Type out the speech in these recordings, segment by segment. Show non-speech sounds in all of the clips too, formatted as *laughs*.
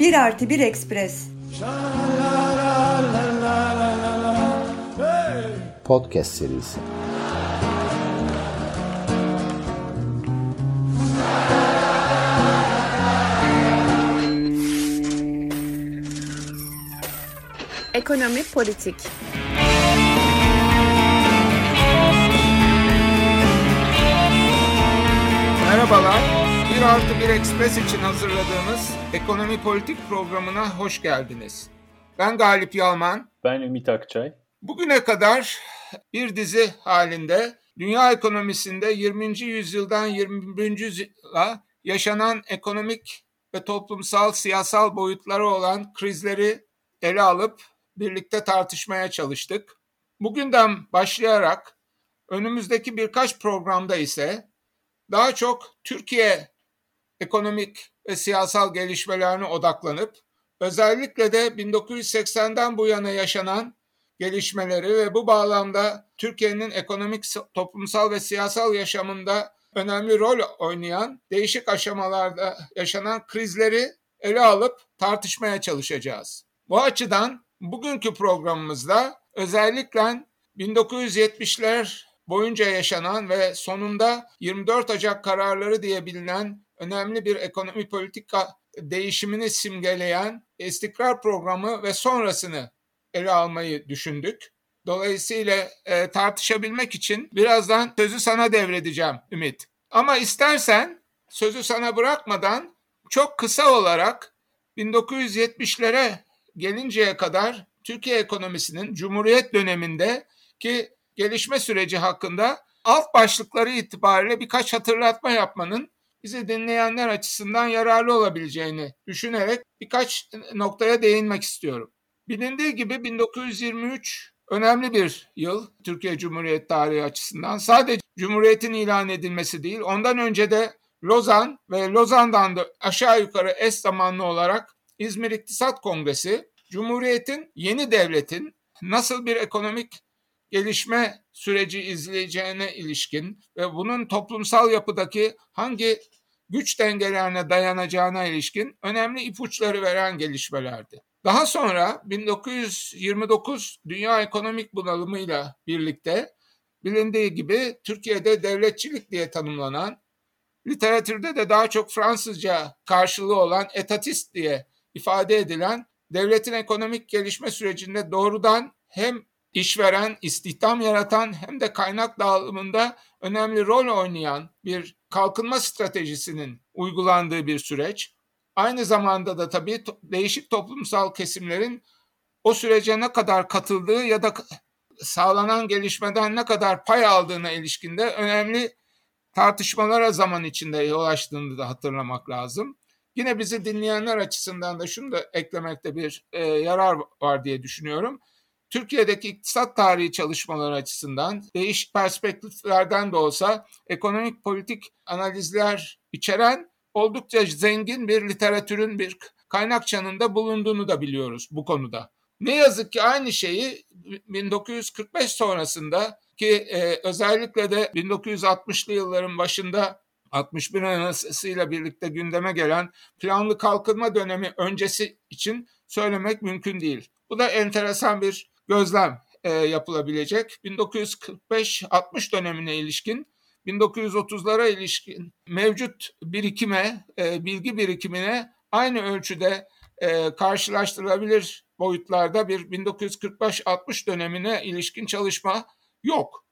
Bir artı bir ekspres. Podcast serisi. Ekonomi politik. Merhabalar. Bir artı bir ekspres için hazırladığımız ekonomi politik programına hoş geldiniz. Ben Galip Yalman. Ben Ümit Akçay. Bugüne kadar bir dizi halinde dünya ekonomisinde 20. yüzyıldan 21. yüzyıla yaşanan ekonomik ve toplumsal siyasal boyutları olan krizleri ele alıp birlikte tartışmaya çalıştık. Bugünden başlayarak önümüzdeki birkaç programda ise daha çok Türkiye ekonomik ve siyasal gelişmelerine odaklanıp özellikle de 1980'den bu yana yaşanan gelişmeleri ve bu bağlamda Türkiye'nin ekonomik, toplumsal ve siyasal yaşamında önemli rol oynayan değişik aşamalarda yaşanan krizleri ele alıp tartışmaya çalışacağız. Bu açıdan bugünkü programımızda özellikle 1970'ler boyunca yaşanan ve sonunda 24 Ocak kararları diye bilinen önemli bir ekonomi politika değişimini simgeleyen istikrar programı ve sonrasını ele almayı düşündük. Dolayısıyla e, tartışabilmek için birazdan sözü sana devredeceğim Ümit. Ama istersen sözü sana bırakmadan çok kısa olarak 1970'lere gelinceye kadar Türkiye ekonomisinin Cumhuriyet döneminde ki gelişme süreci hakkında alt başlıkları itibariyle birkaç hatırlatma yapmanın bizi dinleyenler açısından yararlı olabileceğini düşünerek birkaç noktaya değinmek istiyorum. Bilindiği gibi 1923 önemli bir yıl Türkiye Cumhuriyet tarihi açısından. Sadece Cumhuriyet'in ilan edilmesi değil, ondan önce de Lozan ve Lozan'dan da aşağı yukarı eş zamanlı olarak İzmir İktisat Kongresi, Cumhuriyet'in yeni devletin nasıl bir ekonomik gelişme süreci izleyeceğine ilişkin ve bunun toplumsal yapıdaki hangi güç dengelerine dayanacağına ilişkin önemli ipuçları veren gelişmelerdi. Daha sonra 1929 dünya ekonomik bunalımıyla birlikte bilindiği gibi Türkiye'de devletçilik diye tanımlanan, literatürde de daha çok Fransızca karşılığı olan etatist diye ifade edilen devletin ekonomik gelişme sürecinde doğrudan hem işveren, istihdam yaratan hem de kaynak dağılımında önemli rol oynayan bir kalkınma stratejisinin uygulandığı bir süreç. Aynı zamanda da tabii değişik toplumsal kesimlerin o sürece ne kadar katıldığı ya da sağlanan gelişmeden ne kadar pay aldığına ilişkinde önemli tartışmalara zaman içinde yol açtığını da hatırlamak lazım. Yine bizi dinleyenler açısından da şunu da eklemekte bir e, yarar var diye düşünüyorum. Türkiye'deki iktisat tarihi çalışmaları açısından değişik perspektiflerden de olsa ekonomik politik analizler içeren oldukça zengin bir literatürün bir kaynakçanında bulunduğunu da biliyoruz bu konuda. Ne yazık ki aynı şeyi 1945 sonrasında ki e, özellikle de 1960'lı yılların başında 61 Anayasası'yla birlikte gündeme gelen planlı kalkınma dönemi öncesi için söylemek mümkün değil. Bu da enteresan bir gözlem e, yapılabilecek. 1945-60 dönemine ilişkin 1930'lara ilişkin mevcut birikime, e, bilgi birikimine aynı ölçüde e, karşılaştırılabilir boyutlarda bir 1945-60 dönemine ilişkin çalışma yok.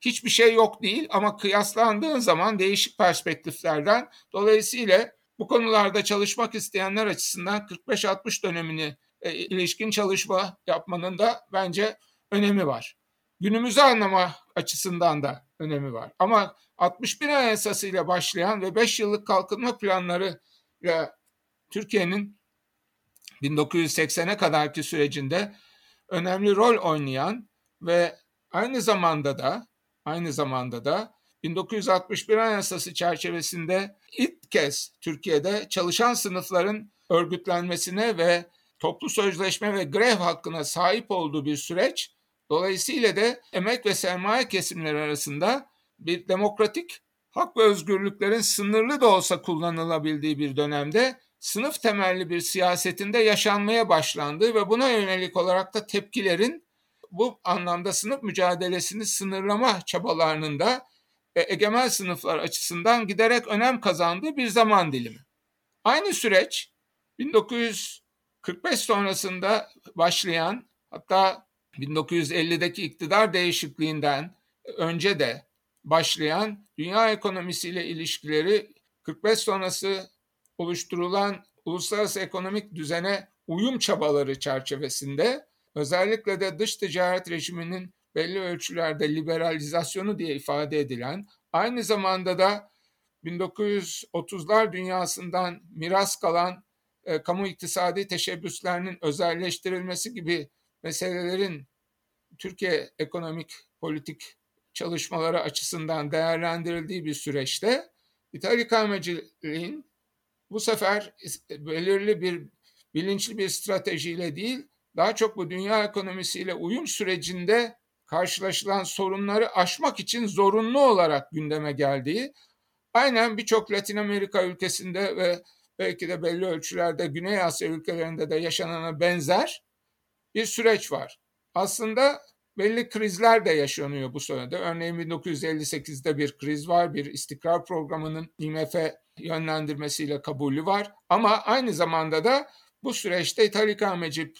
Hiçbir şey yok değil ama kıyaslandığın zaman değişik perspektiflerden dolayısıyla bu konularda çalışmak isteyenler açısından 45-60 dönemini e, ilişkin çalışma yapmanın da bence önemi var. Günümüzü anlama açısından da önemi var. Ama 61 Anayasası ile başlayan ve 5 yıllık kalkınma planları ile Türkiye'nin 1980'e kadarki sürecinde önemli rol oynayan ve aynı zamanda da aynı zamanda da 1961 Anayasası çerçevesinde ilk kez Türkiye'de çalışan sınıfların örgütlenmesine ve toplu sözleşme ve grev hakkına sahip olduğu bir süreç Dolayısıyla da emek ve sermaye kesimleri arasında bir demokratik hak ve özgürlüklerin sınırlı da olsa kullanılabildiği bir dönemde sınıf temelli bir siyasetinde yaşanmaya başlandığı ve buna yönelik olarak da tepkilerin bu anlamda sınıf mücadelesini sınırlama çabalarının da e, egemen sınıflar açısından giderek önem kazandığı bir zaman dilimi. Aynı süreç 1945 sonrasında başlayan hatta 1950'deki iktidar değişikliğinden önce de başlayan dünya ekonomisiyle ilişkileri 45 sonrası oluşturulan uluslararası ekonomik düzene uyum çabaları çerçevesinde özellikle de dış ticaret rejiminin belli ölçülerde liberalizasyonu diye ifade edilen aynı zamanda da 1930'lar dünyasından miras kalan e, kamu iktisadi teşebbüslerinin özelleştirilmesi gibi meselelerin Türkiye ekonomik politik çalışmaları açısından değerlendirildiği bir süreçte İthal ikameciliğin bu sefer belirli bir bilinçli bir stratejiyle değil, daha çok bu dünya ekonomisiyle uyum sürecinde karşılaşılan sorunları aşmak için zorunlu olarak gündeme geldiği, aynen birçok Latin Amerika ülkesinde ve belki de belli ölçülerde Güney Asya ülkelerinde de yaşanana benzer bir süreç var. Aslında belli krizler de yaşanıyor bu sırada. Örneğin 1958'de bir kriz var, bir istikrar programının IMF yönlendirmesiyle kabulü var. Ama aynı zamanda da bu süreçte ithal ikameci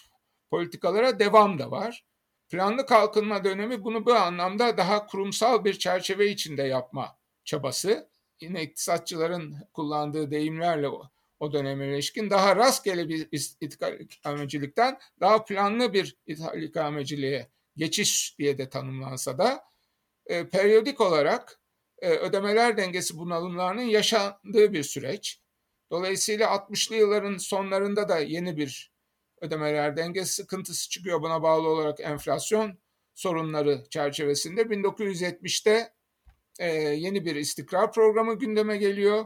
politikalara devam da var. Planlı kalkınma dönemi bunu bu anlamda daha kurumsal bir çerçeve içinde yapma çabası. Yine iktisatçıların kullandığı deyimlerle o, döneme ilişkin daha rastgele bir ithal ikamecilikten daha planlı bir ithal ikameciliğe geçiş diye de tanımlansa da e, periyodik olarak e, ödemeler dengesi bunalımlarının yaşandığı bir süreç. Dolayısıyla 60'lı yılların sonlarında da yeni bir ödemeler dengesi sıkıntısı çıkıyor. Buna bağlı olarak enflasyon sorunları çerçevesinde 1970'te e, yeni bir istikrar programı gündeme geliyor.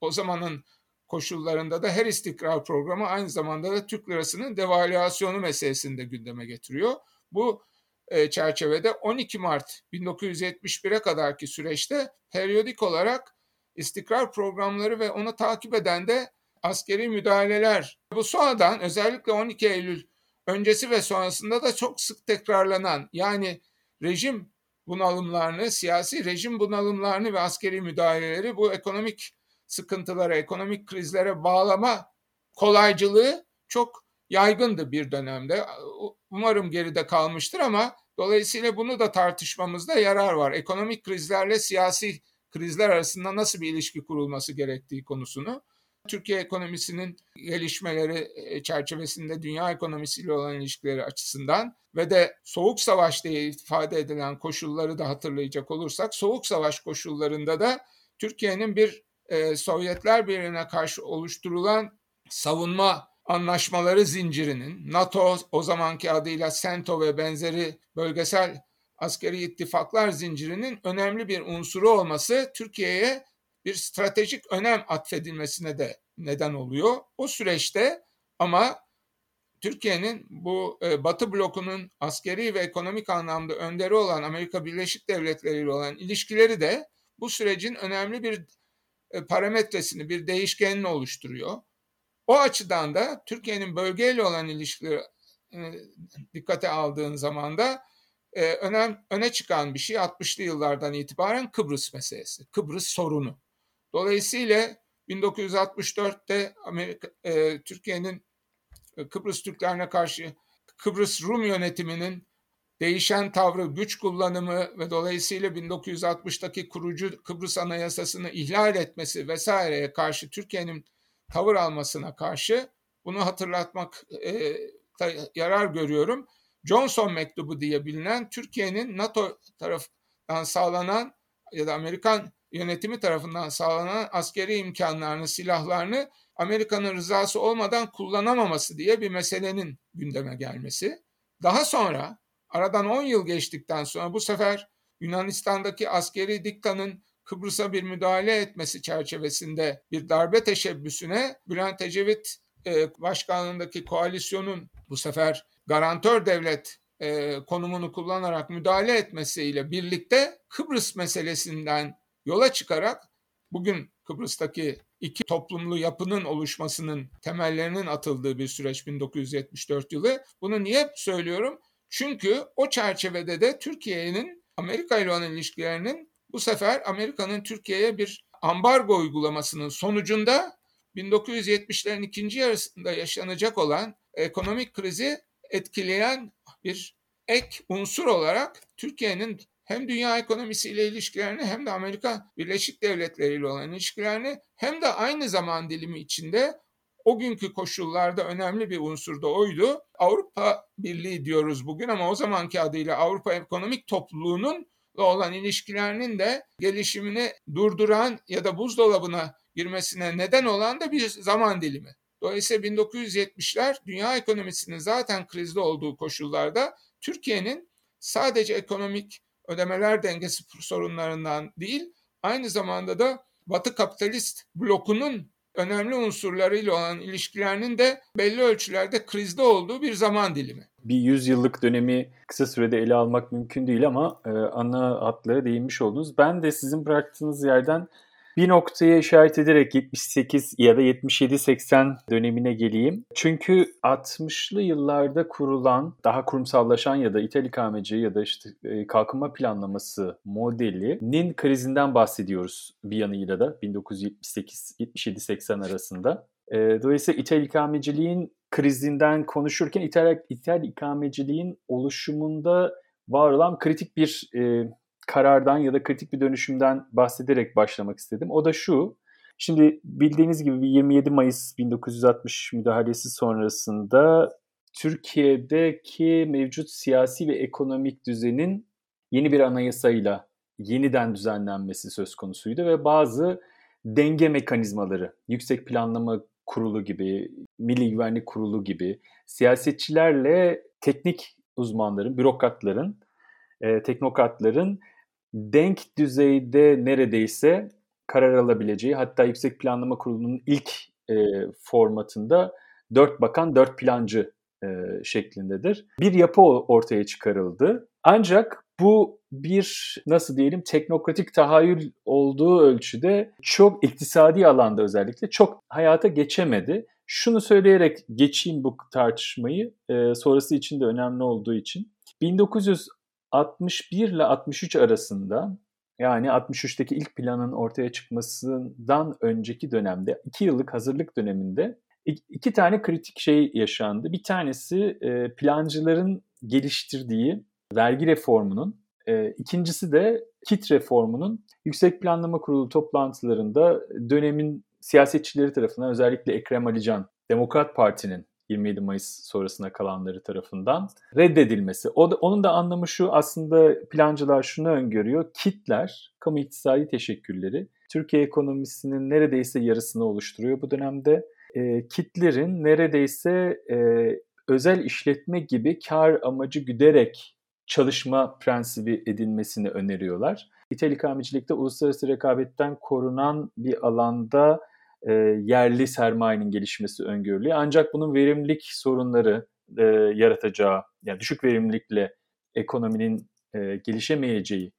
O zamanın koşullarında da her istikrar programı aynı zamanda da Türk lirasının devalüasyonu meselesini de gündeme getiriyor. Bu e, çerçevede 12 Mart 1971'e kadarki süreçte periyodik olarak istikrar programları ve onu takip eden de askeri müdahaleler. Bu sonradan özellikle 12 Eylül öncesi ve sonrasında da çok sık tekrarlanan yani rejim bunalımlarını, siyasi rejim bunalımlarını ve askeri müdahaleleri bu ekonomik sıkıntılara, ekonomik krizlere bağlama kolaycılığı çok yaygındı bir dönemde. Umarım geride kalmıştır ama dolayısıyla bunu da tartışmamızda yarar var. Ekonomik krizlerle siyasi krizler arasında nasıl bir ilişki kurulması gerektiği konusunu. Türkiye ekonomisinin gelişmeleri e, çerçevesinde dünya ekonomisiyle olan ilişkileri açısından ve de soğuk savaş diye ifade edilen koşulları da hatırlayacak olursak soğuk savaş koşullarında da Türkiye'nin bir e, Sovyetler Birliği'ne karşı oluşturulan savunma anlaşmaları zincirinin NATO o zamanki adıyla SENTO ve benzeri bölgesel askeri ittifaklar zincirinin önemli bir unsuru olması Türkiye'ye bir stratejik önem atfedilmesine de neden oluyor. O süreçte ama Türkiye'nin bu e, Batı blokunun askeri ve ekonomik anlamda önderi olan Amerika Birleşik Devletleri ile olan ilişkileri de bu sürecin önemli bir parametresini, bir değişkenini oluşturuyor. O açıdan da Türkiye'nin bölgeyle olan ilişkileri e, dikkate aldığın zaman da e, önem öne çıkan bir şey 60'lı yıllardan itibaren Kıbrıs meselesi, Kıbrıs sorunu. Dolayısıyla 1964'te Amerika e, Türkiye'nin e, Kıbrıs Türklerine karşı Kıbrıs Rum yönetiminin değişen tavrı, güç kullanımı ve dolayısıyla 1960'taki kurucu Kıbrıs Anayasası'nı ihlal etmesi vesaireye karşı Türkiye'nin tavır almasına karşı bunu hatırlatmak e, yarar görüyorum. Johnson mektubu diye bilinen Türkiye'nin NATO tarafından sağlanan ya da Amerikan yönetimi tarafından sağlanan askeri imkanlarını, silahlarını Amerika'nın rızası olmadan kullanamaması diye bir meselenin gündeme gelmesi. Daha sonra aradan 10 yıl geçtikten sonra bu sefer Yunanistan'daki askeri diktanın Kıbrıs'a bir müdahale etmesi çerçevesinde bir darbe teşebbüsüne Bülent Ecevit e, başkanlığındaki koalisyonun bu sefer garantör devlet e, konumunu kullanarak müdahale etmesiyle birlikte Kıbrıs meselesinden yola çıkarak bugün Kıbrıs'taki iki toplumlu yapının oluşmasının temellerinin atıldığı bir süreç 1974 yılı. Bunu niye söylüyorum? Çünkü o çerçevede de Türkiye'nin Amerika ile olan ilişkilerinin bu sefer Amerika'nın Türkiye'ye bir ambargo uygulamasının sonucunda 1970'lerin ikinci yarısında yaşanacak olan ekonomik krizi etkileyen bir ek unsur olarak Türkiye'nin hem dünya ekonomisiyle ilişkilerini hem de Amerika Birleşik Devletleri ile olan ilişkilerini hem de aynı zaman dilimi içinde o günkü koşullarda önemli bir unsur da oydu. Avrupa Birliği diyoruz bugün ama o zamanki adıyla Avrupa Ekonomik Topluluğu'nun olan ilişkilerinin de gelişimini durduran ya da buzdolabına girmesine neden olan da bir zaman dilimi. Dolayısıyla 1970'ler dünya ekonomisinin zaten krizde olduğu koşullarda Türkiye'nin sadece ekonomik ödemeler dengesi sorunlarından değil, aynı zamanda da Batı kapitalist blokunun önemli unsurlarıyla olan ilişkilerinin de belli ölçülerde krizde olduğu bir zaman dilimi. Bir yüzyıllık dönemi kısa sürede ele almak mümkün değil ama e, ana hatlara değinmiş oldunuz. Ben de sizin bıraktığınız yerden bir noktaya işaret ederek 78 ya da 77-80 dönemine geleyim. Çünkü 60'lı yıllarda kurulan, daha kurumsallaşan ya da ithal ikameci ya da işte e, kalkınma planlaması modelinin krizinden bahsediyoruz bir yanıyla da 1978-77-80 arasında. E, dolayısıyla ithal ikameciliğin krizinden konuşurken ithal, ithal ikameciliğin oluşumunda var olan kritik bir e, karardan ya da kritik bir dönüşümden bahsederek başlamak istedim. O da şu, şimdi bildiğiniz gibi 27 Mayıs 1960 müdahalesi sonrasında Türkiye'deki mevcut siyasi ve ekonomik düzenin yeni bir anayasayla yeniden düzenlenmesi söz konusuydu ve bazı denge mekanizmaları, yüksek planlama kurulu gibi, milli güvenlik kurulu gibi siyasetçilerle teknik uzmanların, bürokratların, e, teknokratların denk düzeyde neredeyse karar alabileceği hatta Yüksek Planlama Kurulu'nun ilk e, formatında dört bakan dört plancı e, şeklindedir. Bir yapı ortaya çıkarıldı. Ancak bu bir nasıl diyelim teknokratik tahayyül olduğu ölçüde çok iktisadi alanda özellikle çok hayata geçemedi. Şunu söyleyerek geçeyim bu tartışmayı e, sonrası için de önemli olduğu için. 1900 61 ile 63 arasında yani 63'teki ilk planın ortaya çıkmasından önceki dönemde, 2 yıllık hazırlık döneminde iki tane kritik şey yaşandı. Bir tanesi e, plancıların geliştirdiği vergi reformunun, e, ikincisi de kit reformunun Yüksek Planlama Kurulu toplantılarında dönemin siyasetçileri tarafından özellikle Ekrem Alican, Demokrat Parti'nin 27 Mayıs sonrasına kalanları tarafından reddedilmesi. O da, onun da anlamı şu aslında plancılar şunu öngörüyor. Kitler, kamu iktisadi teşekkülleri Türkiye ekonomisinin neredeyse yarısını oluşturuyor bu dönemde. E, kitlerin neredeyse e, özel işletme gibi kar amacı güderek çalışma prensibi edinmesini öneriyorlar. İthal ikamecilikte uluslararası rekabetten korunan bir alanda e, yerli sermayenin gelişmesi öngörülüyor. Ancak bunun verimlilik sorunları e, yaratacağı, yani düşük verimlilikle ekonominin e, gelişemeyeceği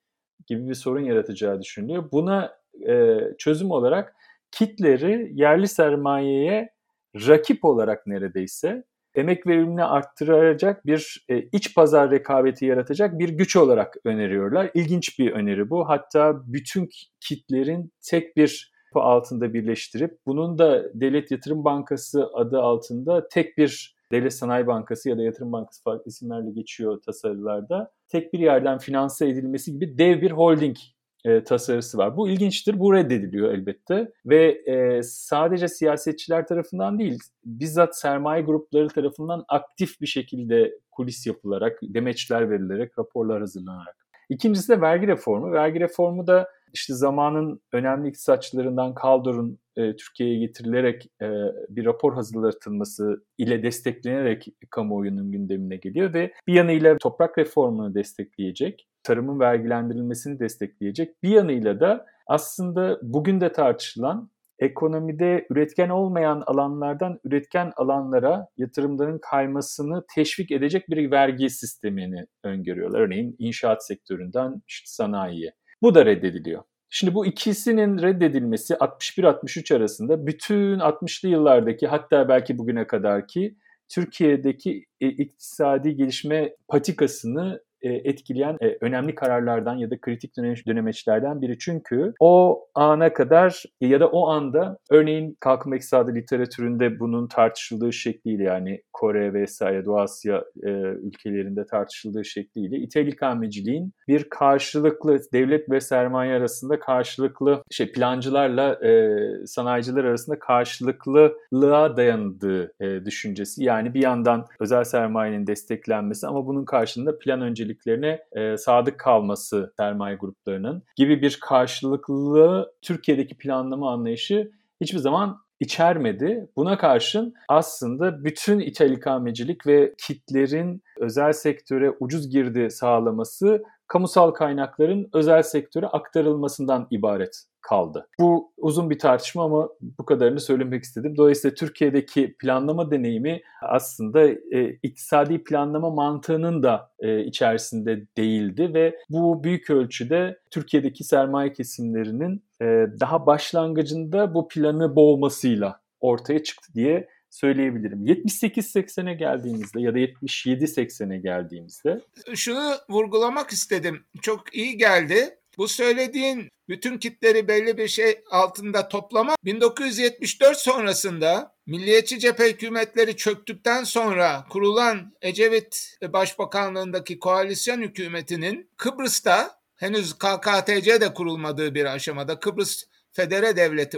gibi bir sorun yaratacağı düşünülüyor. Buna e, çözüm olarak kitleri yerli sermayeye rakip olarak neredeyse emek verimini arttıracak bir e, iç pazar rekabeti yaratacak bir güç olarak öneriyorlar. İlginç bir öneri bu. Hatta bütün kitlerin tek bir yapı altında birleştirip bunun da Devlet Yatırım Bankası adı altında tek bir Devlet Sanayi Bankası ya da Yatırım Bankası farklı isimlerle geçiyor tasarılarda. Tek bir yerden finanse edilmesi gibi dev bir holding e, tasarısı var. Bu ilginçtir. Bu reddediliyor elbette. Ve e, sadece siyasetçiler tarafından değil, bizzat sermaye grupları tarafından aktif bir şekilde kulis yapılarak, demeçler verilerek, raporlar hazırlanarak. İkincisi de vergi reformu. Vergi reformu da işte zamanın önemli iktisatçılarından Kaldor'un e, Türkiye'ye getirilerek e, bir rapor hazırlatılması ile desteklenerek kamuoyunun gündemine geliyor ve bir yanıyla toprak reformunu destekleyecek, tarımın vergilendirilmesini destekleyecek, bir yanıyla da aslında bugün de tartışılan ekonomide üretken olmayan alanlardan üretken alanlara yatırımların kaymasını teşvik edecek bir vergi sistemini öngörüyorlar. Örneğin inşaat sektöründen işte sanayiye. Bu da reddediliyor. Şimdi bu ikisinin reddedilmesi 61-63 arasında bütün 60'lı yıllardaki hatta belki bugüne kadarki Türkiye'deki e, iktisadi gelişme patikasını etkileyen e, önemli kararlardan ya da kritik dönemeçlerden biri. Çünkü o ana kadar ya da o anda örneğin kalkınma iktisadı literatüründe bunun tartışıldığı şekliyle yani Kore vesaire Doğu Asya e, ülkelerinde tartışıldığı şekliyle İthal ikameciliğin bir karşılıklı devlet ve sermaye arasında karşılıklı şey plancılarla e, sanayiciler arasında karşılıklılığa dayandığı e, düşüncesi. Yani bir yandan özel sermayenin desteklenmesi ama bunun karşılığında plan önceliklerine e, sadık kalması sermaye gruplarının gibi bir karşılıklı Türkiye'deki planlama anlayışı hiçbir zaman içermedi. Buna karşın aslında bütün ithal ikamecilik ve kitlerin özel sektöre ucuz girdi sağlaması kamusal kaynakların özel sektöre aktarılmasından ibaret kaldı. Bu uzun bir tartışma ama bu kadarını söylemek istedim. Dolayısıyla Türkiye'deki planlama deneyimi aslında e, iktisadi planlama mantığının da e, içerisinde değildi ve bu büyük ölçüde Türkiye'deki sermaye kesimlerinin e, daha başlangıcında bu planı boğmasıyla ortaya çıktı diye söyleyebilirim. 78-80'e geldiğimizde ya da 77-80'e geldiğimizde. Şunu vurgulamak istedim. Çok iyi geldi. Bu söylediğin bütün kitleri belli bir şey altında toplama 1974 sonrasında Milliyetçi cephe hükümetleri çöktükten sonra kurulan Ecevit Başbakanlığındaki koalisyon hükümetinin Kıbrıs'ta henüz KKTC de kurulmadığı bir aşamada Kıbrıs Federe Devleti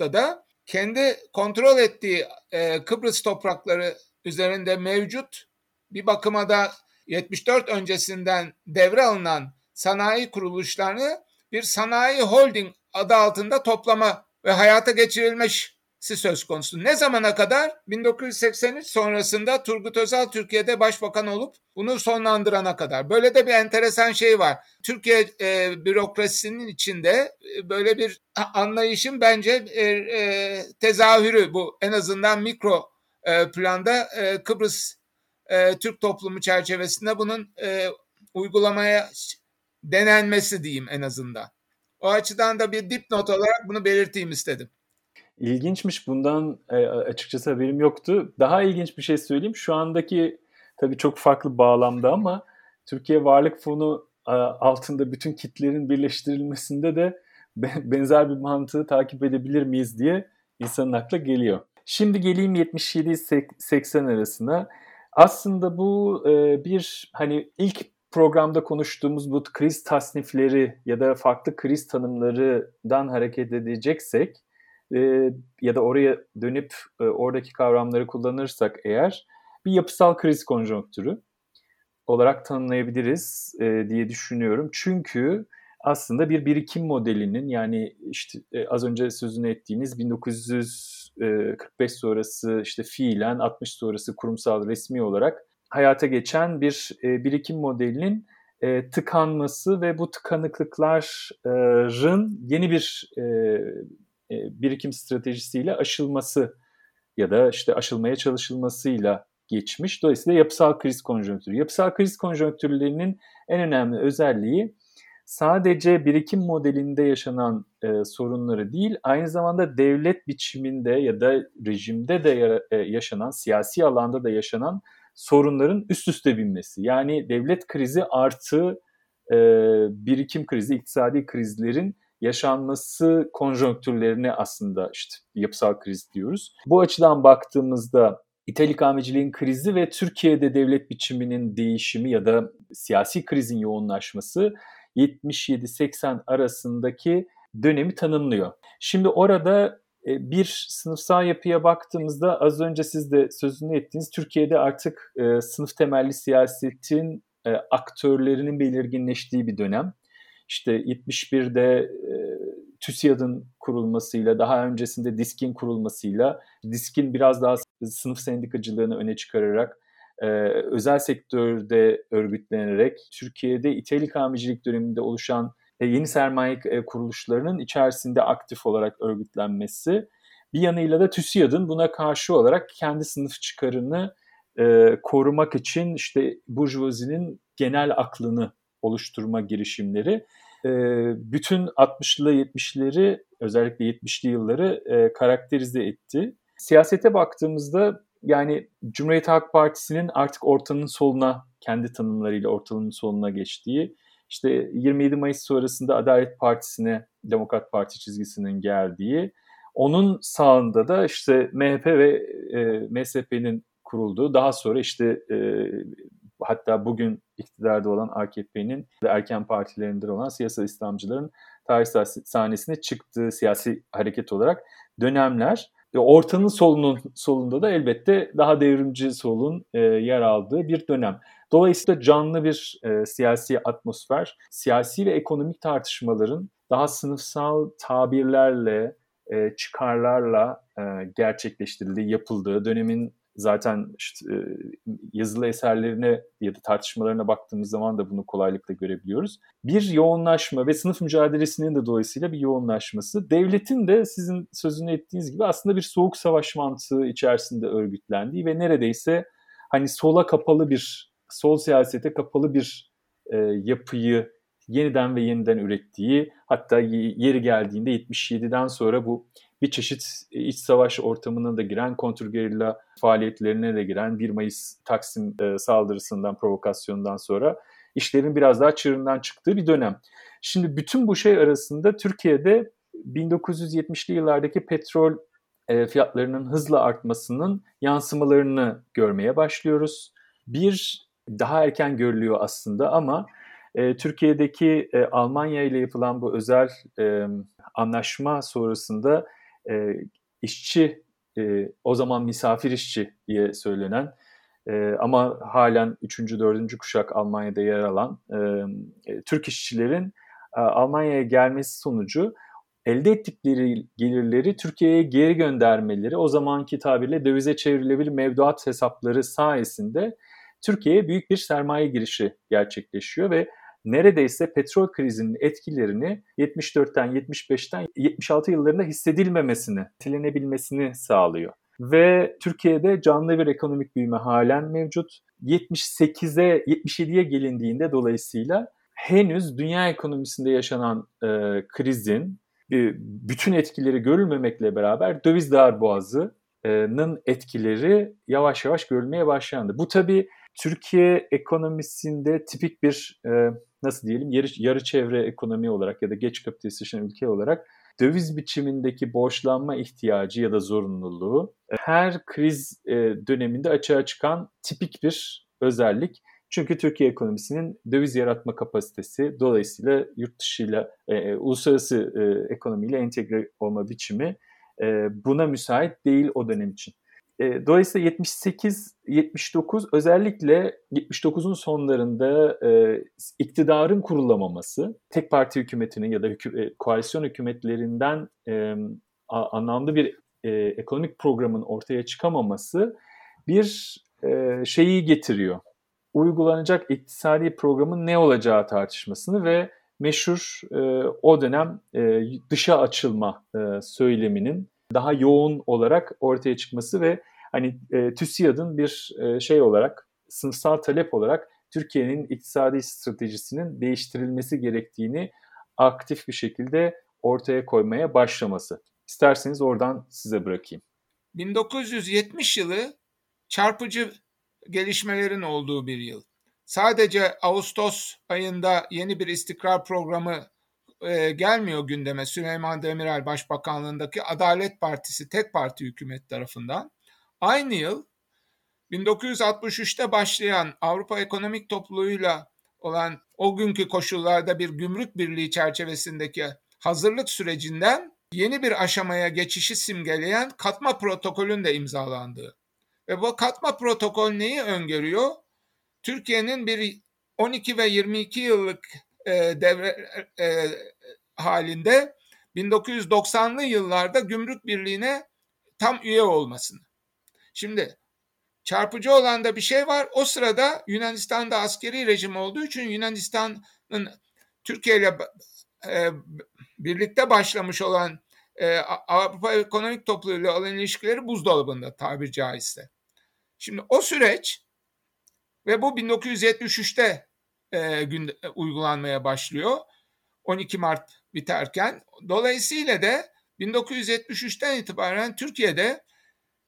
da kendi kontrol ettiği e, Kıbrıs toprakları üzerinde mevcut bir bakıma da 74 öncesinden devre alınan sanayi kuruluşlarını bir sanayi holding adı altında toplama ve hayata geçirilmesi söz konusu. Ne zamana kadar? 1983 sonrasında Turgut Özal Türkiye'de başbakan olup bunu sonlandırana kadar. Böyle de bir enteresan şey var. Türkiye e, bürokrasisinin içinde e, böyle bir anlayışın bence e, e, tezahürü bu. En azından mikro e, planda e, Kıbrıs e, Türk toplumu çerçevesinde bunun e, uygulamaya denenmesi diyeyim en azından. O açıdan da bir dipnot olarak bunu belirteyim istedim. İlginçmiş. Bundan e, açıkçası haberim yoktu. Daha ilginç bir şey söyleyeyim. Şu andaki tabii çok farklı bağlamda ama Türkiye Varlık Fonu altında bütün kitlerin birleştirilmesinde de benzer bir mantığı takip edebilir miyiz diye insanın akla geliyor. Şimdi geleyim 77-80 arasına. Aslında bu e, bir hani ilk programda konuştuğumuz bu kriz tasnifleri ya da farklı kriz tanımlarından hareket edeceksek e, ya da oraya dönüp e, oradaki kavramları kullanırsak eğer bir yapısal kriz konjonktürü olarak tanımlayabiliriz e, diye düşünüyorum. Çünkü aslında bir birikim modelinin yani işte e, az önce sözünü ettiğiniz 1945 sonrası işte fiilen 60 sonrası kurumsal resmi olarak hayata geçen bir e, birikim modelinin e, tıkanması ve bu tıkanıklıkların yeni bir e, e, birikim stratejisiyle aşılması ya da işte aşılmaya çalışılmasıyla geçmiş. Dolayısıyla yapısal kriz konjonktürü. Yapısal kriz konjonktürlerinin en önemli özelliği sadece birikim modelinde yaşanan e, sorunları değil, aynı zamanda devlet biçiminde ya da rejimde de e, yaşanan, siyasi alanda da yaşanan sorunların üst üste binmesi. Yani devlet krizi artı e, birikim krizi, iktisadi krizlerin yaşanması konjonktürlerine aslında işte yapısal kriz diyoruz. Bu açıdan baktığımızda İthal ikameciliğin krizi ve Türkiye'de devlet biçiminin değişimi ya da siyasi krizin yoğunlaşması 77-80 arasındaki dönemi tanımlıyor. Şimdi orada e, bir sınıfsal yapıya baktığımızda az önce siz de sözünü ettiğiniz Türkiye'de artık e, sınıf temelli siyasetin e, aktörlerinin belirginleştiği bir dönem. İşte 71'de e, TÜSİAD'ın kurulmasıyla, daha öncesinde DİSK'in kurulmasıyla, DİSK'in biraz daha sınıf sendikacılığını öne çıkararak, e, özel sektörde örgütlenerek, Türkiye'de ithal ikamecilik döneminde oluşan e, yeni sermaye e, kuruluşlarının içerisinde aktif olarak örgütlenmesi. Bir yanıyla da TÜSİAD'ın buna karşı olarak kendi sınıf çıkarını e, korumak için işte Burjuvazi'nin genel aklını oluşturma girişimleri bütün 60'lı 70'leri özellikle 70'li yılları karakterize etti. Siyasete baktığımızda yani Cumhuriyet Halk Partisi'nin artık ortanın soluna kendi tanımlarıyla ortanın soluna geçtiği işte 27 Mayıs sonrasında Adalet Partisi'ne Demokrat Parti çizgisinin geldiği onun sağında da işte MHP ve e, MSP'nin kurulduğu daha sonra işte e, hatta bugün iktidarda olan AKP'nin ve erken partilerinden olan siyasal İslamcıların tarih sahnesine çıktığı siyasi hareket olarak dönemler. Ortanın solunun solunda da elbette daha devrimci solun e, yer aldığı bir dönem. Dolayısıyla canlı bir e, siyasi atmosfer, siyasi ve ekonomik tartışmaların daha sınıfsal tabirlerle, e, çıkarlarla e, gerçekleştirildiği, yapıldığı, dönemin zaten işte, e, yazılı eserlerine ya da tartışmalarına baktığımız zaman da bunu kolaylıkla görebiliyoruz. Bir yoğunlaşma ve sınıf mücadelesinin de dolayısıyla bir yoğunlaşması. Devletin de sizin sözünü ettiğiniz gibi aslında bir soğuk savaş mantığı içerisinde örgütlendiği ve neredeyse hani sola kapalı bir, sol siyasete kapalı bir e, yapıyı yeniden ve yeniden ürettiği hatta yeri geldiğinde 77'den sonra bu bir çeşit e, iç savaş ortamına da giren, kontrgerilla faaliyetlerine de giren 1 Mayıs Taksim e, saldırısından, provokasyondan sonra işlerin biraz daha çığırından çıktığı bir dönem. Şimdi bütün bu şey arasında Türkiye'de 1970'li yıllardaki petrol e, fiyatlarının hızla artmasının yansımalarını görmeye başlıyoruz. Bir daha erken görülüyor aslında ama e, Türkiye'deki e, Almanya ile yapılan bu özel e, anlaşma sonrasında e, işçi e, o zaman misafir işçi diye söylenen e, ama halen 3. 4. kuşak Almanya'da yer alan e, e, Türk işçilerin e, Almanya'ya gelmesi sonucu elde ettikleri gelirleri Türkiye'ye geri göndermeleri o zamanki tabirle dövize çevrilebilir mevduat hesapları sayesinde Türkiye'ye büyük bir sermaye girişi gerçekleşiyor ve neredeyse petrol krizinin etkilerini 74'ten 75'ten 76 yıllarında hissedilmemesini, silenebilmesini sağlıyor. Ve Türkiye'de canlı bir ekonomik büyüme halen mevcut. 78'e 77'ye gelindiğinde dolayısıyla henüz dünya ekonomisinde yaşanan e, krizin e, bütün etkileri görülmemekle beraber döviz darboğazının etkileri yavaş yavaş görülmeye başlandı. Bu tabii Türkiye ekonomisinde tipik bir e, nasıl diyelim yarı, yarı çevre ekonomi olarak ya da geç kapitalistleşen ülke olarak döviz biçimindeki borçlanma ihtiyacı ya da zorunluluğu e, her kriz e, döneminde açığa çıkan tipik bir özellik. Çünkü Türkiye ekonomisinin döviz yaratma kapasitesi dolayısıyla yurt dışıyla, e, e uluslararası e, ekonomiyle entegre olma biçimi e, buna müsait değil o dönem için. E, dolayısıyla 78-79 özellikle 79'un sonlarında e, iktidarın kurulamaması, tek parti hükümetinin ya da hükü, e, koalisyon hükümetlerinden e, anlamlı bir e, ekonomik programın ortaya çıkamaması bir e, şeyi getiriyor. Uygulanacak iktisadi programın ne olacağı tartışmasını ve meşhur e, o dönem e, dışa açılma e, söyleminin daha yoğun olarak ortaya çıkması ve hani e, TÜSİAD'ın bir e, şey olarak sınıfsal talep olarak Türkiye'nin iktisadi stratejisinin değiştirilmesi gerektiğini aktif bir şekilde ortaya koymaya başlaması. İsterseniz oradan size bırakayım. 1970 yılı çarpıcı gelişmelerin olduğu bir yıl. Sadece Ağustos ayında yeni bir istikrar programı gelmiyor gündeme Süleyman Demirel Başbakanlığındaki Adalet Partisi tek parti hükümet tarafından. Aynı yıl 1963'te başlayan Avrupa Ekonomik Topluluğu'yla olan o günkü koşullarda bir gümrük birliği çerçevesindeki hazırlık sürecinden yeni bir aşamaya geçişi simgeleyen katma protokolün de imzalandığı. Ve bu katma protokol neyi öngörüyor? Türkiye'nin bir 12 ve 22 yıllık e, devre e, halinde 1990'lı yıllarda gümrük birliğine tam üye olmasını. Şimdi çarpıcı olan da bir şey var. O sırada Yunanistan'da askeri rejim olduğu için Yunanistan'ın Türkiye ile e, birlikte başlamış olan e, Avrupa Ekonomik Topluluğu ile olan ilişkileri buzdolabında tabir caizse. Şimdi o süreç ve bu 1973'te e, gün, e, uygulanmaya başlıyor. 12 Mart biterken. Dolayısıyla da 1973'ten itibaren Türkiye'de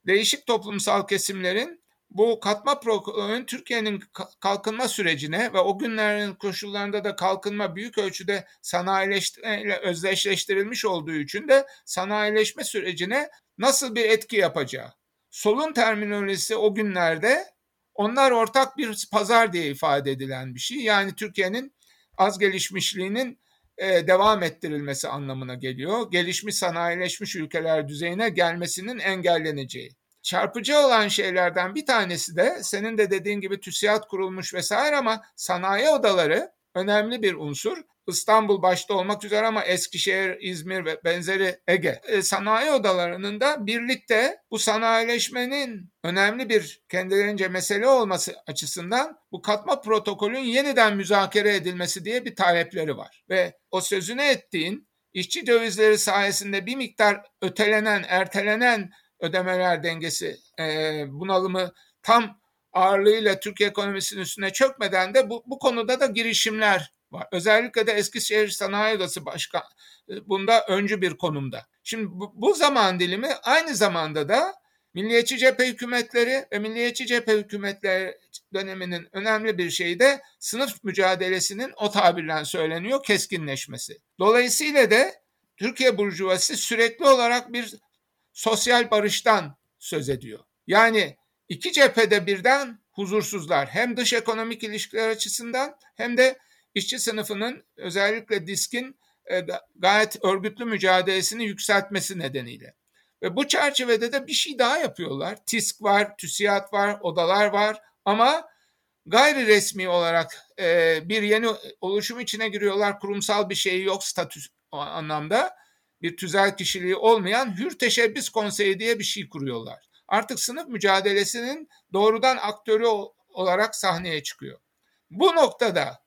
değişik toplumsal kesimlerin bu katma programının Türkiye'nin kalkınma sürecine ve o günlerin koşullarında da kalkınma büyük ölçüde sanayileşme özdeşleştirilmiş olduğu için de sanayileşme sürecine nasıl bir etki yapacağı. Solun terminolojisi o günlerde onlar ortak bir pazar diye ifade edilen bir şey. Yani Türkiye'nin az gelişmişliğinin e, devam ettirilmesi anlamına geliyor. Gelişmiş sanayileşmiş ülkeler düzeyine gelmesinin engelleneceği. Çarpıcı olan şeylerden bir tanesi de senin de dediğin gibi TÜSİAD kurulmuş vesaire ama sanayi odaları önemli bir unsur. İstanbul başta olmak üzere ama Eskişehir, İzmir ve benzeri Ege e, sanayi odalarının da birlikte bu sanayileşmenin önemli bir kendilerince mesele olması açısından bu katma protokolün yeniden müzakere edilmesi diye bir talepleri var. Ve o sözünü ettiğin işçi dövizleri sayesinde bir miktar ötelenen, ertelenen ödemeler dengesi e, bunalımı tam ağırlığıyla Türkiye ekonomisinin üstüne çökmeden de bu, bu konuda da girişimler var. Özellikle de Eskişehir Sanayi Odası Başkan e, bunda öncü bir konumda. Şimdi bu, bu zaman dilimi aynı zamanda da Milliyetçi cephe hükümetleri ve milliyetçi cephe hükümetleri döneminin önemli bir şeyi de sınıf mücadelesinin o tabirle söyleniyor keskinleşmesi. Dolayısıyla da Türkiye Burjuvası sürekli olarak bir sosyal barıştan söz ediyor. Yani iki cephede birden huzursuzlar. Hem dış ekonomik ilişkiler açısından hem de işçi sınıfının özellikle diskin e, gayet örgütlü mücadelesini yükseltmesi nedeniyle. Ve bu çerçevede de bir şey daha yapıyorlar. TİSK var, TÜSİAD var, odalar var ama gayri resmi olarak e, bir yeni oluşum içine giriyorlar. Kurumsal bir şey yok statü anlamda. Bir tüzel kişiliği olmayan Hür Teşebbüs Konseyi diye bir şey kuruyorlar. Artık sınıf mücadelesinin doğrudan aktörü olarak sahneye çıkıyor. Bu noktada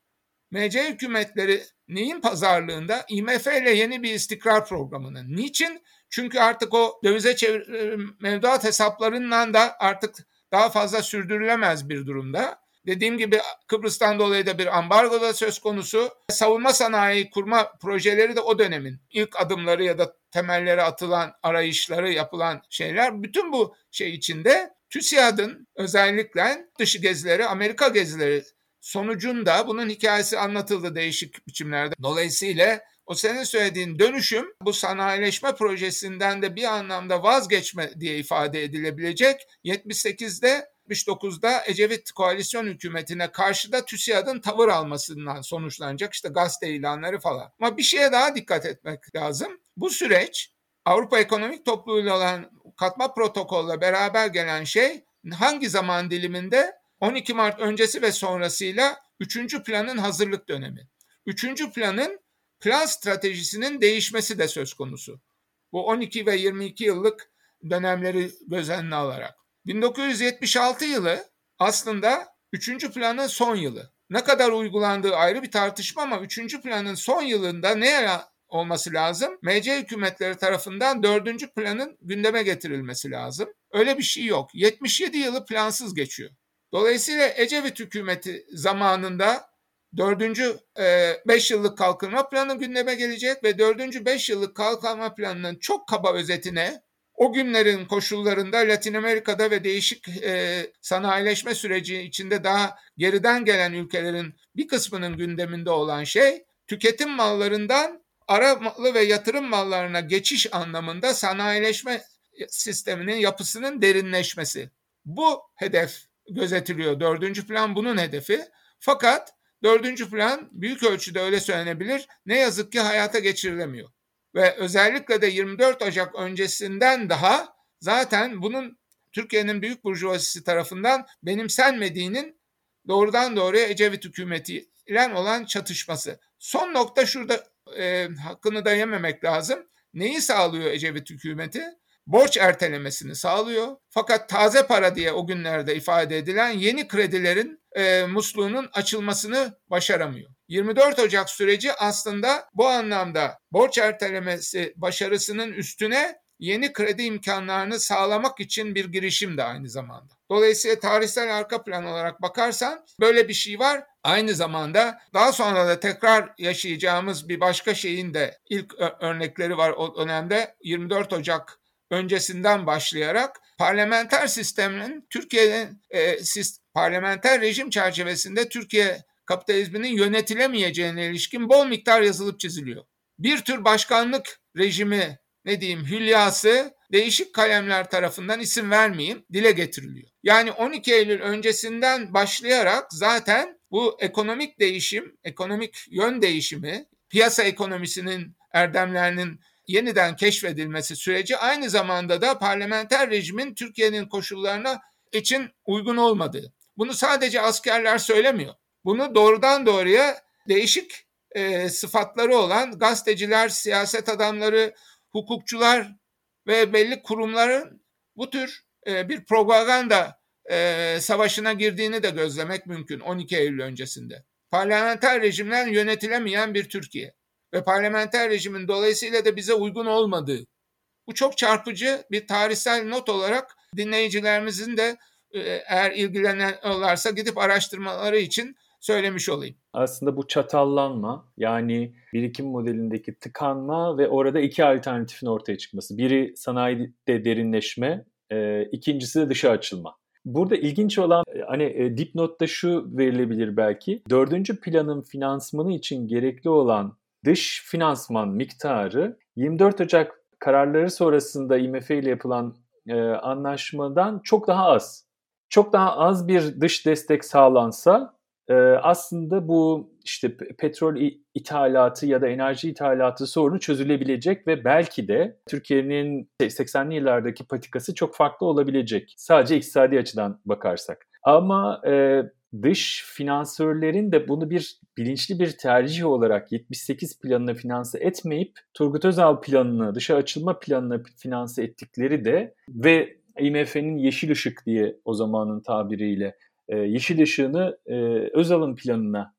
MC hükümetleri neyin pazarlığında? IMF ile yeni bir istikrar programının. Niçin? Çünkü artık o dövize çevir mevduat hesaplarından da artık daha fazla sürdürülemez bir durumda. Dediğim gibi Kıbrıs'tan dolayı da bir ambargo da söz konusu. Savunma sanayi kurma projeleri de o dönemin ilk adımları ya da temelleri atılan arayışları yapılan şeyler. Bütün bu şey içinde TÜSİAD'ın özellikle dışı gezileri, Amerika gezileri sonucunda bunun hikayesi anlatıldı değişik biçimlerde. Dolayısıyla o senin söylediğin dönüşüm bu sanayileşme projesinden de bir anlamda vazgeçme diye ifade edilebilecek. 78'de 79'da Ecevit koalisyon hükümetine karşı da TÜSİAD'ın tavır almasından sonuçlanacak işte gazete ilanları falan. Ama bir şeye daha dikkat etmek lazım. Bu süreç Avrupa Ekonomik Topluluğu olan katma protokolle beraber gelen şey hangi zaman diliminde 12 Mart öncesi ve sonrasıyla 3. planın hazırlık dönemi. 3. planın plan stratejisinin değişmesi de söz konusu. Bu 12 ve 22 yıllık dönemleri göz önüne alarak. 1976 yılı aslında 3. planın son yılı. Ne kadar uygulandığı ayrı bir tartışma ama 3. planın son yılında ne olması lazım? MC hükümetleri tarafından 4. planın gündeme getirilmesi lazım. Öyle bir şey yok. 77 yılı plansız geçiyor. Dolayısıyla Ecevit hükümeti zamanında dördüncü e, beş yıllık kalkınma planı gündeme gelecek ve dördüncü beş yıllık kalkınma planının çok kaba özetine o günlerin koşullarında Latin Amerika'da ve değişik e, sanayileşme süreci içinde daha geriden gelen ülkelerin bir kısmının gündeminde olan şey tüketim mallarından ara malı ve yatırım mallarına geçiş anlamında sanayileşme sisteminin yapısının derinleşmesi. Bu hedef gözetiliyor. Dördüncü plan bunun hedefi. Fakat dördüncü plan büyük ölçüde öyle söylenebilir. Ne yazık ki hayata geçirilemiyor. Ve özellikle de 24 Ocak öncesinden daha zaten bunun Türkiye'nin büyük burjuvazisi tarafından benimsenmediğinin doğrudan doğruya Ecevit hükümeti ile olan çatışması. Son nokta şurada e, hakkını da yememek lazım. Neyi sağlıyor Ecevit hükümeti? borç ertelemesini sağlıyor. Fakat taze para diye o günlerde ifade edilen yeni kredilerin e, musluğunun açılmasını başaramıyor. 24 Ocak süreci aslında bu anlamda borç ertelemesi başarısının üstüne yeni kredi imkanlarını sağlamak için bir girişim de aynı zamanda. Dolayısıyla tarihsel arka plan olarak bakarsan böyle bir şey var. Aynı zamanda daha sonra da tekrar yaşayacağımız bir başka şeyin de ilk örnekleri var o dönemde 24 Ocak öncesinden başlayarak parlamenter sistemin Türkiye'nin e, parlamenter rejim çerçevesinde Türkiye kapitalizminin yönetilemeyeceğine ilişkin bol miktar yazılıp çiziliyor. Bir tür başkanlık rejimi ne diyeyim hülyası değişik kalemler tarafından isim vermeyeyim dile getiriliyor. Yani 12 Eylül öncesinden başlayarak zaten bu ekonomik değişim, ekonomik yön değişimi, piyasa ekonomisinin erdemlerinin yeniden keşfedilmesi süreci aynı zamanda da parlamenter rejimin Türkiye'nin koşullarına için uygun olmadığı. Bunu sadece askerler söylemiyor. Bunu doğrudan doğruya değişik e, sıfatları olan gazeteciler, siyaset adamları, hukukçular ve belli kurumların bu tür e, bir propaganda e, savaşına girdiğini de gözlemek mümkün 12 Eylül öncesinde. Parlamenter rejimden yönetilemeyen bir Türkiye ve parlamenter rejimin dolayısıyla da bize uygun olmadığı. Bu çok çarpıcı bir tarihsel not olarak dinleyicilerimizin de e, eğer ilgilenenlerse gidip araştırmaları için söylemiş olayım. Aslında bu çatallanma yani birikim modelindeki tıkanma ve orada iki alternatifin ortaya çıkması. Biri sanayide derinleşme, e, ikincisi de dışa açılma. Burada ilginç olan e, hani e, dipnotta şu verilebilir belki. Dördüncü planın finansmanı için gerekli olan dış finansman miktarı 24 Ocak kararları sonrasında IMF ile yapılan e, anlaşmadan çok daha az. Çok daha az bir dış destek sağlansa e, aslında bu işte petrol ithalatı ya da enerji ithalatı sorunu çözülebilecek ve belki de Türkiye'nin 80'li yıllardaki patikası çok farklı olabilecek. Sadece iktisadi açıdan bakarsak. Ama e, dış finansörlerin de bunu bir bilinçli bir tercih olarak 78 planını finanse etmeyip Turgut Özal planını, dışa açılma planını finanse ettikleri de ve IMF'nin yeşil ışık diye o zamanın tabiriyle e, yeşil ışığını e, Özal'ın planına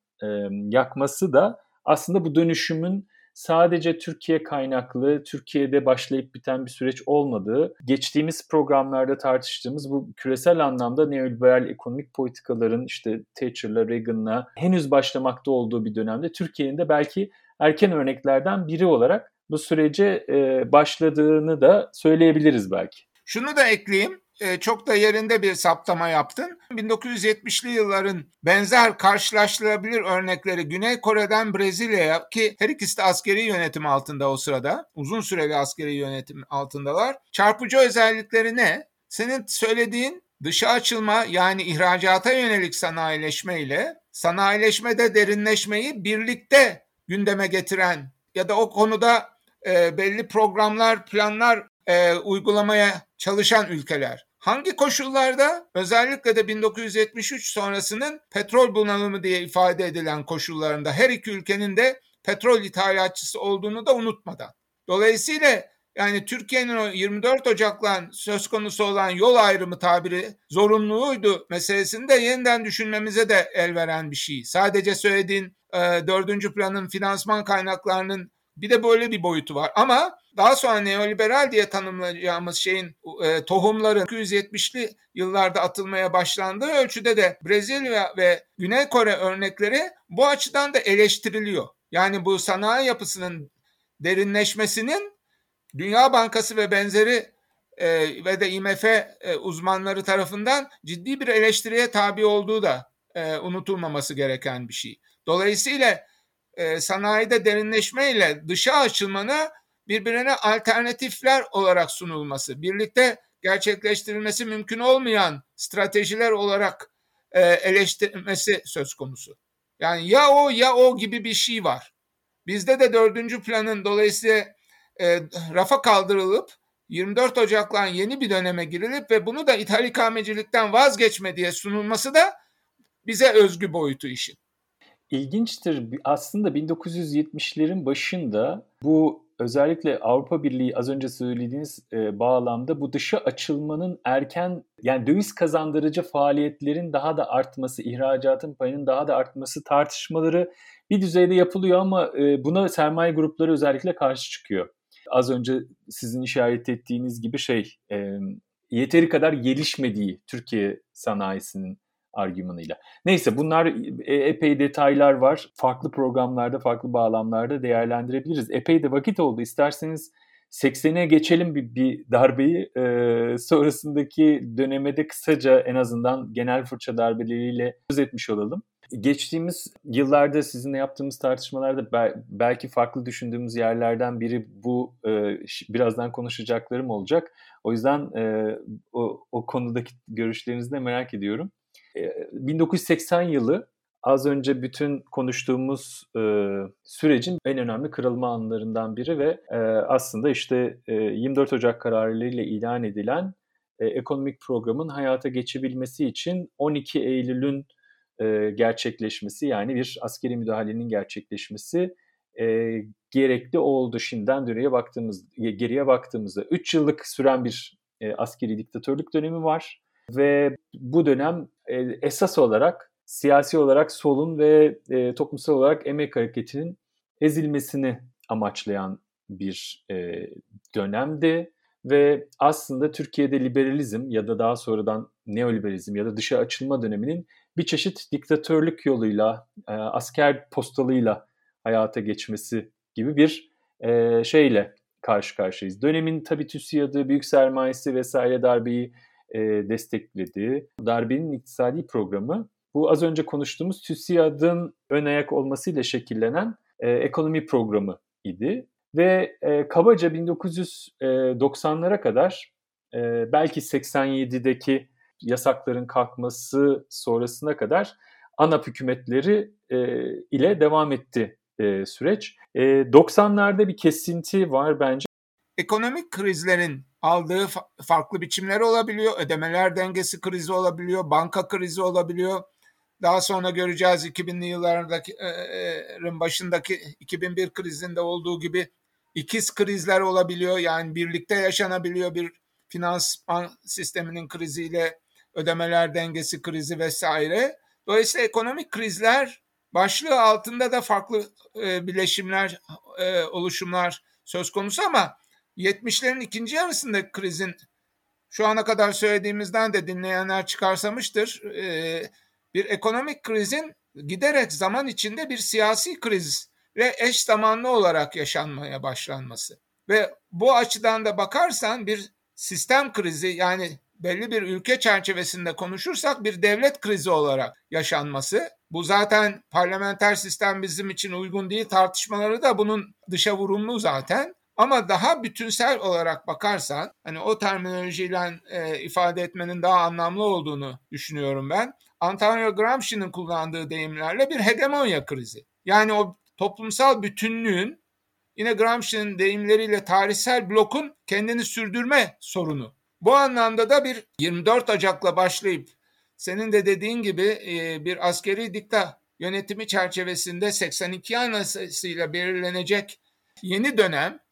yakması da aslında bu dönüşümün sadece Türkiye kaynaklı, Türkiye'de başlayıp biten bir süreç olmadığı, geçtiğimiz programlarda tartıştığımız bu küresel anlamda neoliberal ekonomik politikaların işte Thatcher'la, Reagan'la henüz başlamakta olduğu bir dönemde Türkiye'nin de belki erken örneklerden biri olarak bu sürece başladığını da söyleyebiliriz belki. Şunu da ekleyeyim çok da yerinde bir saptama yaptın. 1970'li yılların benzer karşılaştırılabilir örnekleri Güney Kore'den Brezilya'ya ki her ikisi de askeri yönetim altında o sırada. Uzun süreli askeri yönetim altındalar. Çarpıcı özellikleri ne? Senin söylediğin dışa açılma yani ihracata yönelik sanayileşme ile sanayileşmede derinleşmeyi birlikte gündeme getiren ya da o konuda e, belli programlar, planlar e, uygulamaya çalışan ülkeler. Hangi koşullarda? Özellikle de 1973 sonrasının petrol bunalımı diye ifade edilen koşullarında her iki ülkenin de petrol ithalatçısı olduğunu da unutmadan. Dolayısıyla yani Türkiye'nin o 24 Ocak'la söz konusu olan yol ayrımı tabiri zorunluluğuydu meselesini de yeniden düşünmemize de el veren bir şey. Sadece söylediğin dördüncü planın finansman kaynaklarının bir de böyle bir boyutu var. Ama daha sonra neoliberal diye tanımlayacağımız şeyin e, tohumları 270'li yıllarda atılmaya başlandığı ölçüde de Brezilya ve Güney Kore örnekleri bu açıdan da eleştiriliyor. Yani bu sanayi yapısının derinleşmesinin Dünya Bankası ve benzeri e, ve de IMF e, uzmanları tarafından ciddi bir eleştiriye tabi olduğu da e, unutulmaması gereken bir şey. Dolayısıyla e, sanayide derinleşme ile dışa açılmanı birbirine alternatifler olarak sunulması, birlikte gerçekleştirilmesi mümkün olmayan stratejiler olarak e, eleştirilmesi söz konusu. Yani ya o ya o gibi bir şey var. Bizde de dördüncü planın dolayısıyla e, rafa kaldırılıp 24 Ocak'la yeni bir döneme girilip ve bunu da ithal ikamecilikten vazgeçme diye sunulması da bize özgü boyutu işin. İlginçtir. Aslında 1970'lerin başında bu özellikle Avrupa Birliği az önce söylediğiniz e, bağlamda bu dışa açılmanın erken yani döviz kazandırıcı faaliyetlerin daha da artması, ihracatın payının daha da artması tartışmaları bir düzeyde yapılıyor ama e, buna sermaye grupları özellikle karşı çıkıyor. Az önce sizin işaret ettiğiniz gibi şey e, yeteri kadar gelişmediği Türkiye sanayisinin argümanıyla. Neyse bunlar e, epey detaylar var. Farklı programlarda, farklı bağlamlarda değerlendirebiliriz. Epey de vakit oldu. İsterseniz 80'e geçelim bir, bir darbeyi. Ee, sonrasındaki dönemede kısaca en azından genel fırça darbeleriyle söz etmiş olalım. Geçtiğimiz yıllarda sizinle yaptığımız tartışmalarda belki farklı düşündüğümüz yerlerden biri bu e, birazdan konuşacaklarım olacak. O yüzden e, o, o konudaki görüşlerinizi de merak ediyorum. 1980 yılı az önce bütün konuştuğumuz e, sürecin en önemli kırılma anlarından biri ve e, aslında işte e, 24 Ocak kararıyla ilan edilen e, ekonomik programın hayata geçebilmesi için 12 Eylül'ün e, gerçekleşmesi yani bir askeri müdahalenin gerçekleşmesi e, gerekli oldu. Şimdiden geriye baktığımız geriye baktığımızda 3 yıllık süren bir e, askeri diktatörlük dönemi var ve bu dönem e, esas olarak siyasi olarak solun ve e, toplumsal olarak emek hareketinin ezilmesini amaçlayan bir e, dönemdi ve aslında Türkiye'de liberalizm ya da daha sonradan neoliberalizm ya da dışa açılma döneminin bir çeşit diktatörlük yoluyla, e, asker postalıyla hayata geçmesi gibi bir e, şeyle karşı karşıyayız. Dönemin tabii TÜSİAD'ı, büyük sermayesi vesaire darbeyi e, destekledi. Darbenin iktisadi programı bu az önce konuştuğumuz TÜSİAD'ın ön ayak olmasıyla şekillenen e, ekonomi programı idi. Ve e, kabaca 1990'lara kadar e, belki 87'deki yasakların kalkması sonrasına kadar ANAP hükümetleri e, ile devam etti e, süreç. E, 90'larda bir kesinti var bence. Ekonomik krizlerin aldığı farklı biçimleri olabiliyor. Ödemeler dengesi krizi olabiliyor, banka krizi olabiliyor. Daha sonra göreceğiz 2000'li yılların başındaki 2001 krizinde olduğu gibi ikiz krizler olabiliyor. Yani birlikte yaşanabiliyor bir finansman sisteminin kriziyle ödemeler dengesi krizi vesaire. Dolayısıyla ekonomik krizler başlığı altında da farklı bileşimler, oluşumlar söz konusu ama 70'lerin ikinci yarısında krizin şu ana kadar söylediğimizden de dinleyenler çıkarsamıştır. Ee, bir ekonomik krizin giderek zaman içinde bir siyasi krizle eş zamanlı olarak yaşanmaya başlanması. Ve bu açıdan da bakarsan bir sistem krizi yani belli bir ülke çerçevesinde konuşursak bir devlet krizi olarak yaşanması. Bu zaten parlamenter sistem bizim için uygun değil tartışmaları da bunun dışa vurumlu zaten. Ama daha bütünsel olarak bakarsan hani o terminolojiyle e, ifade etmenin daha anlamlı olduğunu düşünüyorum ben. Antonio Gramsci'nin kullandığı deyimlerle bir hegemonya krizi. Yani o toplumsal bütünlüğün yine Gramsci'nin deyimleriyle tarihsel blokun kendini sürdürme sorunu. Bu anlamda da bir 24 Ocak'la başlayıp senin de dediğin gibi e, bir askeri dikta yönetimi çerçevesinde 82 anayasasıyla belirlenecek yeni dönem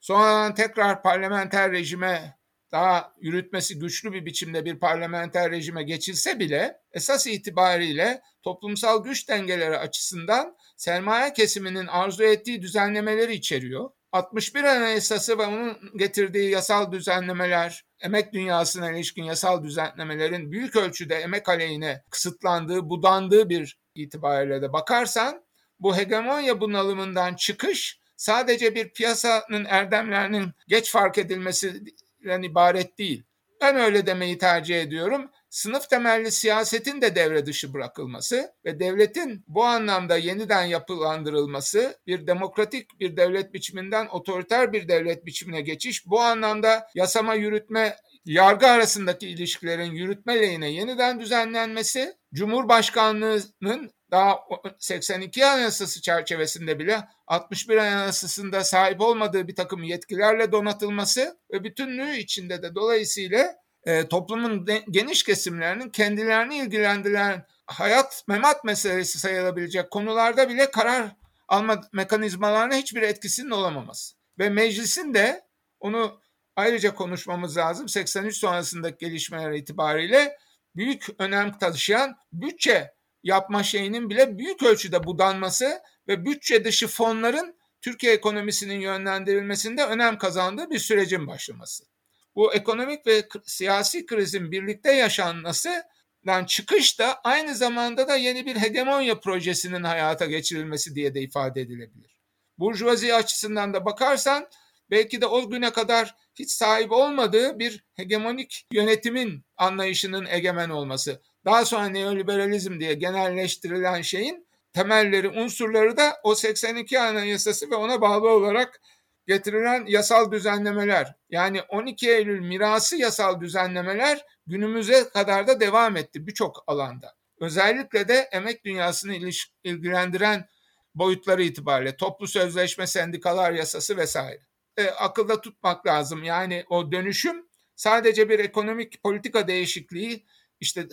Sonradan tekrar parlamenter rejime daha yürütmesi güçlü bir biçimde bir parlamenter rejime geçilse bile esas itibariyle toplumsal güç dengeleri açısından sermaye kesiminin arzu ettiği düzenlemeleri içeriyor. 61 Anayasası ve onun getirdiği yasal düzenlemeler, emek dünyasına ilişkin yasal düzenlemelerin büyük ölçüde emek aleyhine kısıtlandığı, budandığı bir itibariyle de bakarsan bu hegemonya bunalımından çıkış sadece bir piyasanın erdemlerinin geç fark edilmesinden ibaret değil. Ben öyle demeyi tercih ediyorum. Sınıf temelli siyasetin de devre dışı bırakılması ve devletin bu anlamda yeniden yapılandırılması, bir demokratik bir devlet biçiminden otoriter bir devlet biçimine geçiş, bu anlamda yasama yürütme yargı arasındaki ilişkilerin yürütme lehine yeniden düzenlenmesi, Cumhurbaşkanlığının daha 82 Anayasası çerçevesinde bile 61 Anayasası'nda sahip olmadığı bir takım yetkilerle donatılması ve bütünlüğü içinde de dolayısıyla e, toplumun de, geniş kesimlerinin kendilerini ilgilendiren hayat memat meselesi sayılabilecek konularda bile karar alma mekanizmalarına hiçbir etkisinin olamaması. ve meclisin de onu ayrıca konuşmamız lazım. 83 sonrasındaki gelişmeler itibariyle büyük önem taşıyan bütçe yapma şeyinin bile büyük ölçüde budanması ve bütçe dışı fonların Türkiye ekonomisinin yönlendirilmesinde önem kazandığı bir sürecin başlaması. Bu ekonomik ve siyasi krizin birlikte yaşanmasından çıkış da aynı zamanda da yeni bir hegemonya projesinin hayata geçirilmesi diye de ifade edilebilir. Burjuvazi açısından da bakarsan belki de o güne kadar hiç sahip olmadığı bir hegemonik yönetimin anlayışının egemen olması. Daha sonra neoliberalizm diye genelleştirilen şeyin temelleri, unsurları da o 82 Anayasası ve ona bağlı olarak getirilen yasal düzenlemeler. Yani 12 Eylül mirası yasal düzenlemeler günümüze kadar da devam etti birçok alanda. Özellikle de emek dünyasını ilgilendiren boyutları itibariyle toplu sözleşme, sendikalar yasası vesaire. E, akılda tutmak lazım. Yani o dönüşüm sadece bir ekonomik politika değişikliği işte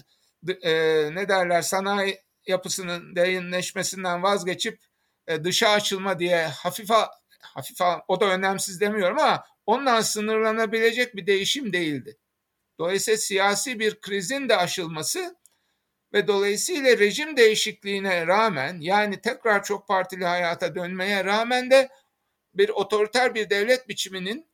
e, ne derler sanayi yapısının derinleşmesinden vazgeçip e, dışa açılma diye hafife hafife o da önemsiz demiyorum ama ondan sınırlanabilecek bir değişim değildi. Dolayısıyla siyasi bir krizin de aşılması ve dolayısıyla rejim değişikliğine rağmen yani tekrar çok partili hayata dönmeye rağmen de bir otoriter bir devlet biçiminin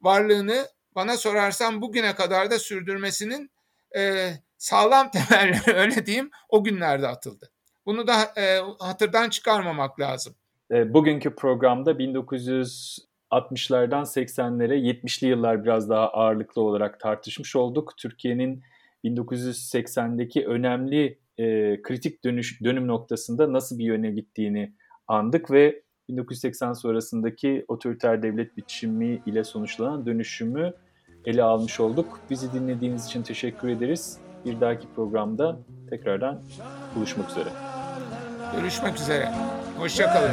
varlığını bana sorarsan bugüne kadar da sürdürmesinin e, sağlam *laughs* temelleri öyle diyeyim o günlerde atıldı. Bunu da e, hatırdan çıkarmamak lazım. E, bugünkü programda 1960'lardan 80'lere 70'li yıllar biraz daha ağırlıklı olarak tartışmış olduk. Türkiye'nin 1980'deki önemli e, kritik dönüş, dönüm noktasında nasıl bir yöne gittiğini andık ve 1980 sonrasındaki otoriter devlet biçimi ile sonuçlanan dönüşümü ele almış olduk. Bizi dinlediğiniz için teşekkür ederiz. Bir dahaki programda tekrardan buluşmak üzere. Görüşmek üzere. Hoşçakalın.